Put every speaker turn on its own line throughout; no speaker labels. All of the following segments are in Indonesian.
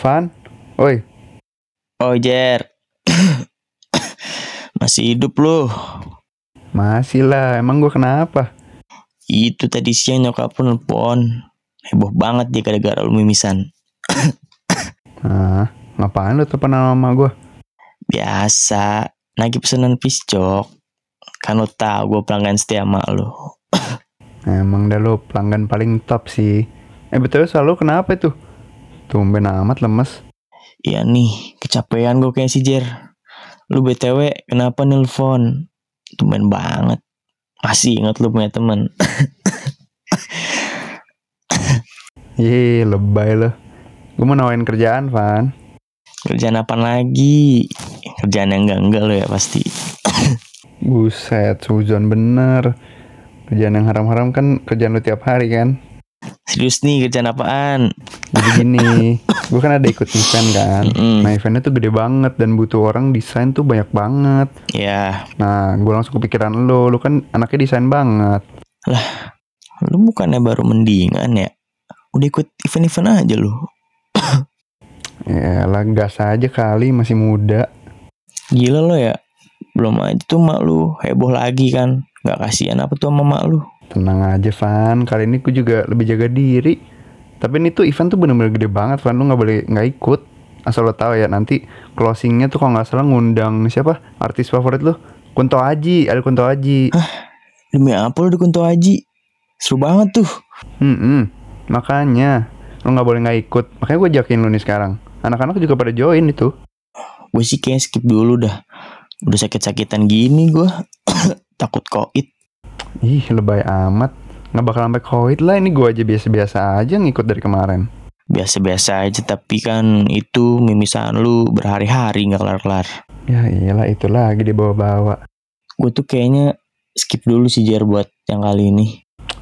Van, oi,
Oh Jer Masih hidup lu
masih lah. Emang gue kenapa?
Itu tadi siang nyokap lu nelpon Heboh banget dia gara-gara lu mimisan
Nah, ngapain lu telepon sama gue?
Biasa Lagi pesanan piscok Kan lu tau gue pelanggan setia sama lu
Emang dah lu pelanggan paling top sih. Eh betul selalu kenapa itu? Tumben amat lemes.
Iya nih kecapean gue kayak si Jer Lu BTW kenapa nelpon Tumben banget Masih inget lu punya temen
Ye, lebay lo. Gue mau nawarin kerjaan, Van.
Kerjaan apa lagi Kerjaan yang enggak-enggak lu ya pasti
Buset, suzon bener. Kerjaan yang haram-haram kan kerjaan lu tiap hari kan?
Serius nih kerjaan apaan
Jadi gini, gue kan ada ikut event kan.
Mm-mm.
Nah eventnya tuh gede banget dan butuh orang desain tuh banyak banget.
Ya
Nah, gue langsung kepikiran lo, lo kan anaknya desain banget.
Lu bukannya baru mendingan ya Udah ikut event-event aja lu
Ya lah, gas aja kali, masih muda.
Gila lo ya Belum aja tuh mak lu heboh lagi kan Gak kasihan apa tuh sama mak lu
Tenang aja, Van. Kali ini gue juga lebih jaga diri. Tapi ini tuh event tuh bener-bener gede banget, Van. Lu nggak boleh nggak ikut. Asal lo tahu ya, nanti closingnya tuh kalau nggak salah ngundang siapa? Artis favorit lu? Kunto Aji, ada Kunto Aji.
Demi apa lu di Kunto Haji Seru banget tuh
Hmm, makanya lo nggak boleh nggak ikut. Makanya gue jakin lu nih sekarang. Anak-anak juga pada join itu.
Gue sih kayak skip dulu dah Udah sakit-sakitan gini gue Takut koit
Ih, lebay amat. Nggak bakal sampai covid lah. Ini gue aja biasa-biasa aja ngikut dari kemarin.
Biasa-biasa aja Tapi kan itu mimisan lu berhari-hari gak kelar-kelar
Ya iyalah itu lagi dibawa-bawa.
Gue tuh kayaknya skip dulu sih Jer buat yang kali ini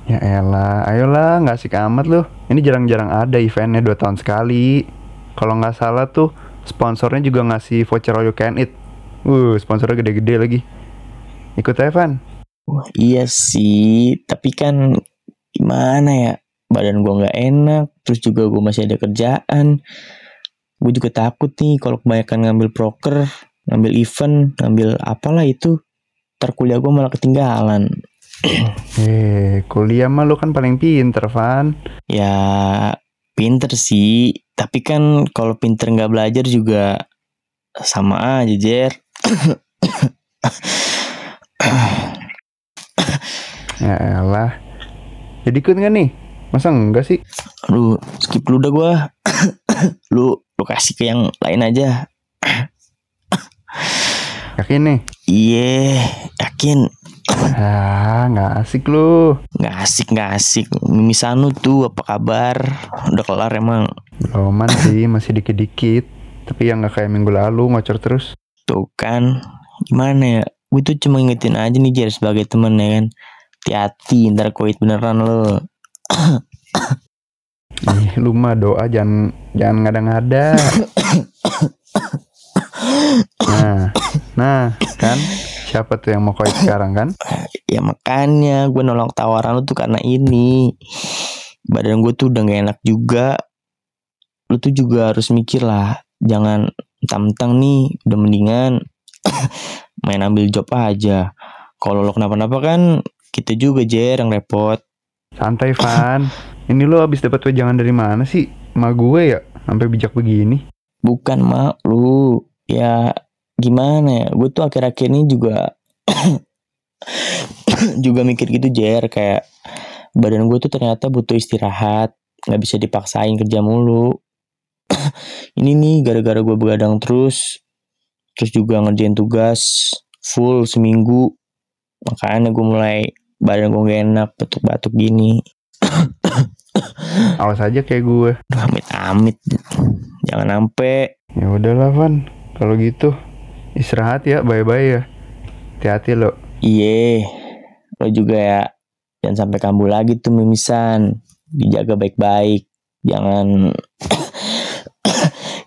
Ya elah, ayolah nggak asik amat loh. Ini jarang-jarang ada eventnya dua tahun sekali. Kalau nggak salah tuh sponsornya juga ngasih voucher all you can eat. Uh, sponsornya gede-gede lagi. Ikut Evan.
Wah, iya sih, tapi kan gimana ya? Badan gua nggak enak, terus juga gua masih ada kerjaan. Gue juga takut nih kalau kebanyakan ngambil proker, ngambil event, ngambil apalah itu. Ntar kuliah gua malah ketinggalan.
Eh, kuliah mah lu kan paling pinter, Van.
Ya, pinter sih. Tapi kan kalau pinter nggak belajar juga sama aja, Jer.
Ya elah. Jadi ikut nggak nih? Masa enggak sih?
Lu skip dulu dah gua. lu lu kasih ke yang lain aja.
Yakin nih?
Iya, yakin.
Ah, nggak asik lu.
Nggak asik, nggak asik. Mimisan lu tuh apa kabar? Udah kelar emang.
Beloman sih, masih dikit-dikit. Tapi yang nggak kayak minggu lalu ngocor terus.
Tuh kan, gimana ya? Gue tuh cuma ingetin aja nih Jer sebagai temen ya kan. Hati-hati ntar koit beneran lo.
Ih, lu mah doa jangan jangan ngada-ngada. Nah, nah, kan siapa tuh yang mau koit sekarang kan?
Ya makanya gue nolak tawaran lu tuh karena ini. Badan gue tuh udah gak enak juga. Lu tuh juga harus mikir lah. Jangan mentang-mentang nih udah mendingan main ambil job aja. Kalau lo kenapa-napa kan kita juga Jer yang repot.
Santai Van. Ini lu habis dapat wejangan dari mana sih? Ma gue ya sampai bijak begini.
Bukan mak lu. Ya gimana ya. Gue tuh akhir-akhir ini juga juga mikir gitu Jer kayak badan gue tuh ternyata butuh istirahat nggak bisa dipaksain kerja mulu ini nih gara-gara gue begadang terus terus juga ngerjain tugas full seminggu makanya gue mulai badan gue gak enak batuk-batuk gini
Awas aja kayak gue.
Amit-amit jangan sampai
Ya udahlah Van. Kalau gitu istirahat ya, bye-bye ya. Hati-hati lo.
iye lo juga ya jangan sampai kambuh lagi tuh mimisan dijaga baik-baik jangan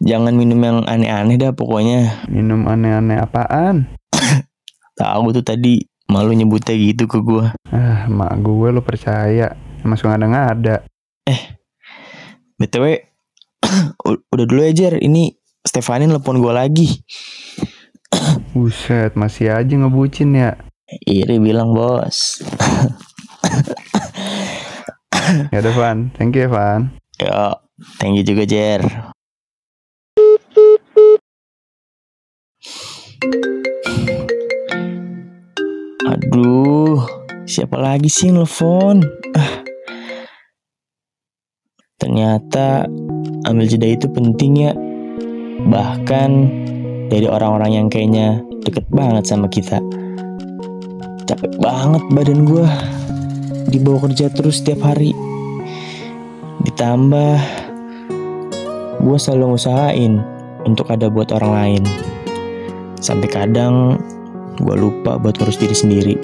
jangan minum yang aneh-aneh dah pokoknya
Minum aneh-aneh apaan?
tahu tuh tadi malu nyebutnya gitu ke gua
Ah, mak gue lo percaya. Emang suka ngada-ngada.
btw u- udah dulu ya Jer ini Stefani nelpon gua lagi
Buset, masih aja ngebucin ya.
Iri bilang bos
Ya udah, Van. Thank you ya, Van.
Yo, thank you juga Jer. Aduh, siapa lagi sih yang nelfon? Ah. Ternyata ambil jeda itu penting ya. Bahkan dari orang-orang yang kayaknya deket banget sama kita. Capek banget badan gua dibawa kerja terus setiap hari. Ditambah gue selalu ngusahain untuk ada buat orang lain. Sampai kadang gue lupa buat ngurus diri sendiri.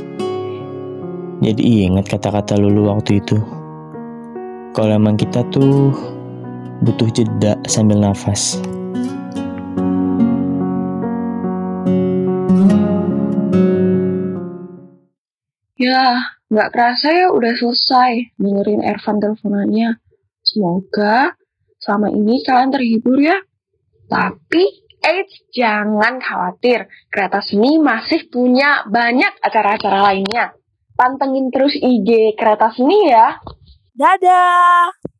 Jadi ingat kata-kata lulu waktu itu. Kalau emang kita tuh butuh jeda sambil nafas.
Ya, nggak kerasa ya udah selesai dengerin Ervan teleponannya. Semoga selama ini kalian terhibur ya. Tapi, eits, jangan khawatir. Kereta Seni masih punya banyak acara-acara lainnya. Pantengin terus IG Kereta Seni ya.
Dadah!